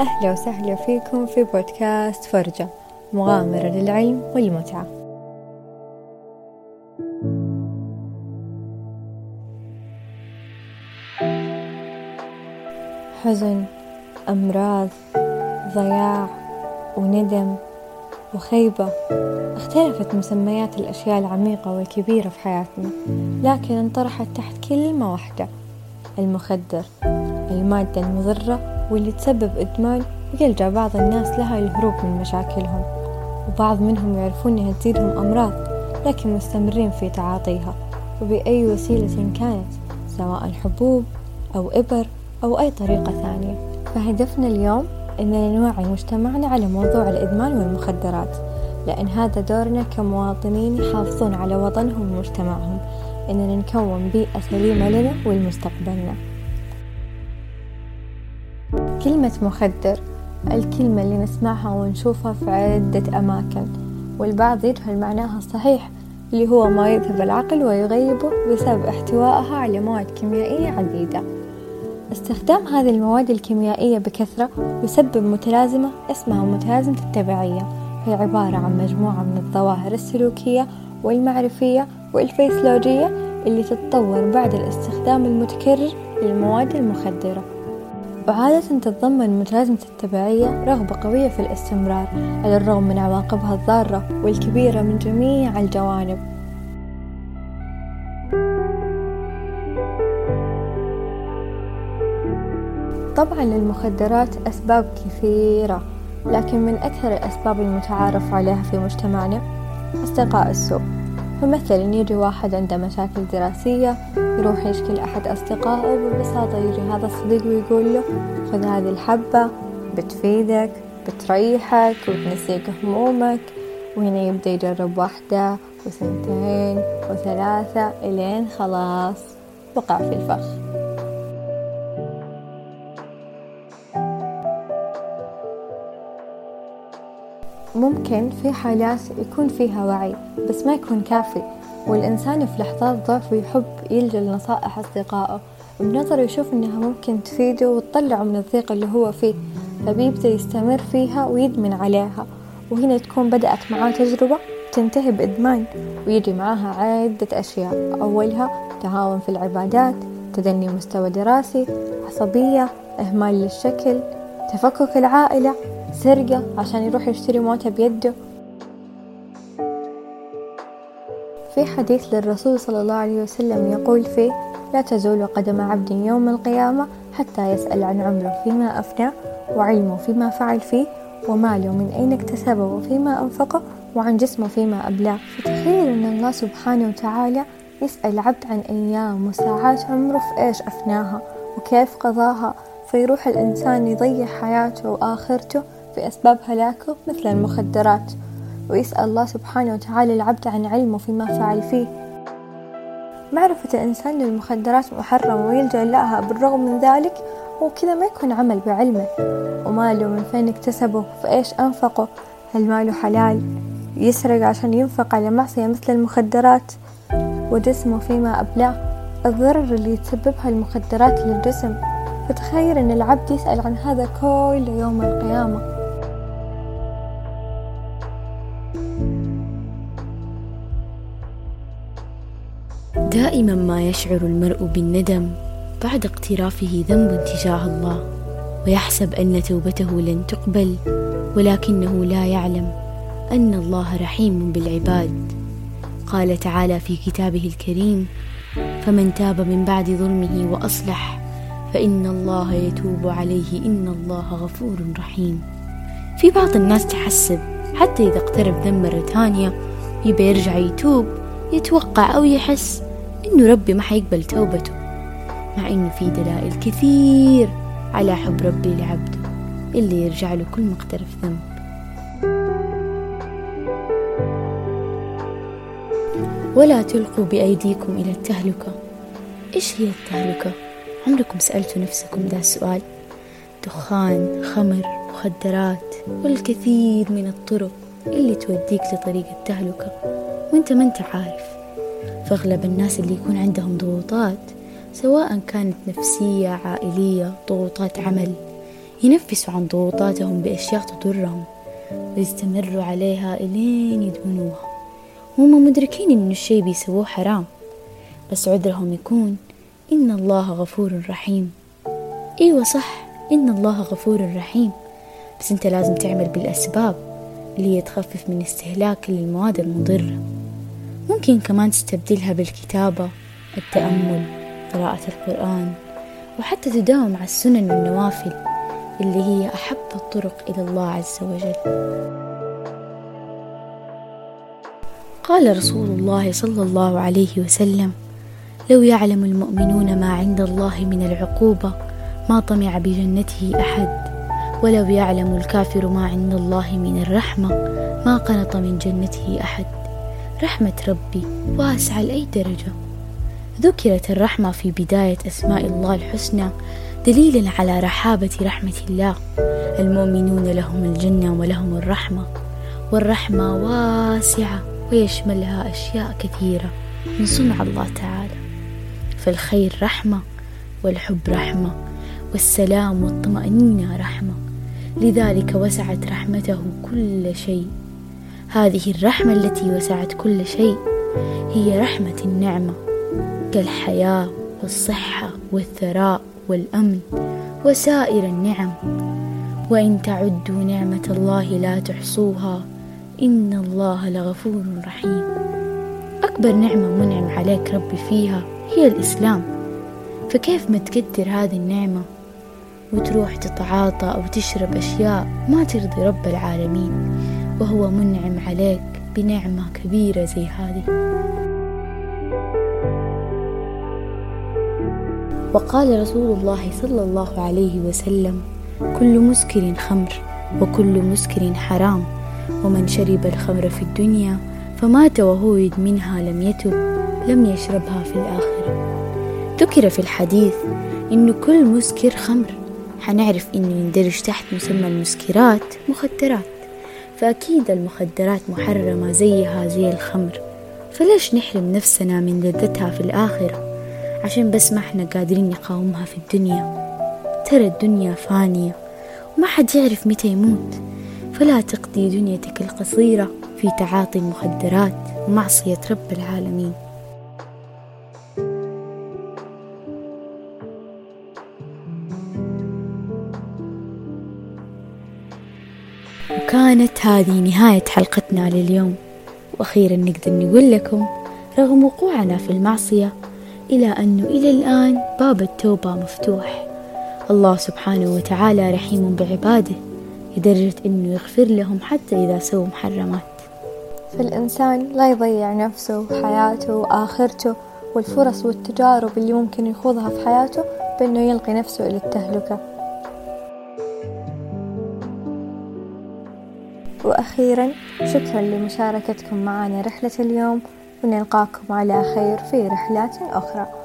أهلا وسهلا فيكم في بودكاست فرجة مغامرة للعلم والمتعة. حزن أمراض ضياع وندم وخيبة اختلفت مسميات الأشياء العميقة والكبيرة في حياتنا لكن انطرحت تحت كلمة واحدة المخدر المادة المضرة واللي تسبب إدمان ويلجأ بعض الناس لها للهروب من مشاكلهم وبعض منهم يعرفون أنها تزيدهم أمراض لكن مستمرين في تعاطيها. وبأي وسيلة كانت سواء حبوب أو إبر أو أي طريقة ثانية. فهدفنا اليوم أننا نوعي مجتمعنا على موضوع الإدمان والمخدرات لأن هذا دورنا كمواطنين يحافظون على وطنهم ومجتمعهم. إننا نكون بيئة سليمة لنا ولمستقبلنا. كلمة مخدر الكلمة اللي نسمعها ونشوفها في عدة أماكن والبعض يجهل معناها الصحيح اللي هو ما يذهب العقل ويغيبه بسبب احتوائها على مواد كيميائية عديدة. استخدام هذه المواد الكيميائية بكثرة يسبب متلازمة اسمها متلازمة التبعية. هي عبارة عن مجموعة من الظواهر السلوكية والمعرفية والفيسيولوجية اللي تتطور بعد الاستخدام المتكرر للمواد المخدرة. وعادة تتضمن متلازمة التبعية رغبة قوية في الاستمرار على الرغم من عواقبها الضارة والكبيرة من جميع الجوانب. طبعا للمخدرات أسباب كثيرة لكن من أكثر الأسباب المتعارف عليها في مجتمعنا أصدقاء السوء فمثلا يجي واحد عنده مشاكل دراسية يروح يشكي لأحد أصدقائه ببساطة يجي هذا الصديق ويقول له خذ هذه الحبة بتفيدك بتريحك وتنسيك همومك. وهنا يبدأ يجرب واحدة وثنتين وثلاثة إلين خلاص وقع في الفخ. ممكن في حالات يكون فيها وعي بس ما يكون كافي. والإنسان في لحظات ضعف ويحب يلجأ لنصائح أصدقائه بنظره يشوف إنها ممكن تفيده وتطلعه من الضيق اللي هو فيه. فبيبدأ يستمر فيها ويدمن عليها. وهنا تكون بدأت معاه تجربة تنتهي بإدمان ويجي معاها عدة أشياء. أولها تهاون في العبادات تدني مستوى دراسي عصبية إهمال للشكل تفكك العائلة. سرقة عشان يروح يشتري موتة بيده. في حديث للرسول صلى الله عليه وسلم يقول فيه لا تزول قدم عبد يوم القيامة حتى يسأل عن عمره فيما أفنى وعلمه فيما فعل فيه وماله من أين اكتسبه وفيما أنفقه وعن جسمه فيما أبلاه. فتخيل أن الله سبحانه وتعالى يسأل عبد عن أيام وساعات عمره في إيش أفناها وكيف قضاها فيروح الإنسان يضيع حياته وآخرته في أسباب هلاكه مثل المخدرات. ويسأل الله سبحانه وتعالى العبد عن علمه فيما فعل فيه. معرفة الإنسان للمخدرات محرمة ويلجأ لها بالرغم من ذلك وكذا ما يكون عمل بعلمه. وماله من فين اكتسبه؟ فإيش أنفقه؟ هل ماله حلال؟ يسرق عشان ينفق على معصية مثل المخدرات. وجسمه فيما أبلاه الضرر اللي تسببها المخدرات للجسم. فتخيل أن العبد يسأل عن هذا كل يوم القيامة. دائما ما يشعر المرء بالندم بعد اقترافه ذنب تجاه الله ويحسب أن توبته لن تقبل ولكنه لا يعلم أن الله رحيم بالعباد. قال تعالى في كتابه الكريم فمن تاب من بعد ظلمه وأصلح فإن الله يتوب عليه إن الله غفور رحيم. في بعض الناس تحسب حتى إذا اقترب ذنب مرة ثانية يبي يرجع يتوب يتوقع أو يحس. إنه ربي ما حيقبل توبته مع إنه في دلائل كثير على حب ربي لعبده اللي يرجع له كل مقترف ذنب ولا تلقوا بأيديكم إلى التهلكة إيش هي التهلكة؟ عمركم سألتوا نفسكم ذا السؤال؟ دخان، خمر، مخدرات والكثير من الطرق اللي توديك لطريق التهلكة وأنت ما أنت عارف فأغلب الناس اللي يكون عندهم ضغوطات سواء كانت نفسية عائلية ضغوطات عمل ينفسوا عن ضغوطاتهم بأشياء تضرهم ويستمروا عليها إلين يدمنوها. هم مدركين إن الشي بيسووه حرام بس عذرهم يكون إن الله غفور رحيم. أيوة صح إن الله غفور رحيم. بس أنت لازم تعمل بالأسباب اللي هي تخفف من استهلاك للمواد المضرة. ممكن كمان تستبدلها بالكتابة التأمل قراءة القرآن وحتى تداوم على السنن والنوافل اللي هي أحب الطرق إلى الله عز وجل. قال رسول الله صلى الله عليه وسلم لو يعلم المؤمنون ما عند الله من العقوبة ما طمع بجنته أحد. ولو يعلم الكافر ما عند الله من الرحمة ما قنط من جنته أحد. رحمة ربي واسعة لأي درجة. ذكرت الرحمة في بداية أسماء الله الحسنى دليلا على رحابة رحمة الله. المؤمنون لهم الجنة ولهم الرحمة والرحمة واسعة ويشملها أشياء كثيرة من صنع الله تعالى. فالخير رحمة والحب رحمة والسلام والطمأنينة رحمة. لذلك وسعت رحمته كل شيء. هذه الرحمة التي وسعت كل شيء هي رحمة النعمة كالحياة والصحة والثراء والأمن وسائر النعم. وإن تعدوا نعمة الله لا تحصوها إن الله لغفور رحيم. أكبر نعمة منعم عليك ربي فيها هي الإسلام. فكيف ما تكدر هذه النعمة وتروح تتعاطى أو تشرب أشياء ما ترضي رب العالمين؟ وهو منعم عليك بنعمة كبيرة زي هذه. وقال رسول الله صلى الله عليه وسلم كل مسكر خمر وكل مسكر حرام ومن شرب الخمر في الدنيا فمات وهو يدمنها لم يتب لم يشربها في الآخرة. ذكر في الحديث إن كل مسكر خمر حنعرف إنه يندرج تحت مسمى المسكرات مخدرات. فأكيد المخدرات محرمة زيها زي الخمر. فليش نحرم نفسنا من لذتها في الآخرة؟ عشان بس ما إحنا قادرين نقاومها في الدنيا. ترى الدنيا فانية وما حد يعرف متى يموت. فلا تقضي دنيتك القصيرة في تعاطي المخدرات ومعصية رب العالمين. وكانت هذه نهاية حلقتنا لليوم. وأخيرا نقدر نقول لكم رغم وقوعنا في المعصية إلى أنه إلى الآن باب التوبة مفتوح. الله سبحانه وتعالى رحيم بعباده لدرجة أنه يغفر لهم حتى إذا سووا محرمات. فالإنسان لا يضيع نفسه وحياته وآخرته والفرص والتجارب اللي ممكن يخوضها في حياته بأنه يلقي نفسه إلى التهلكة. وأخيرا شكرا لمشاركتكم معنا رحلة اليوم ونلقاكم على خير في رحلات أخرى.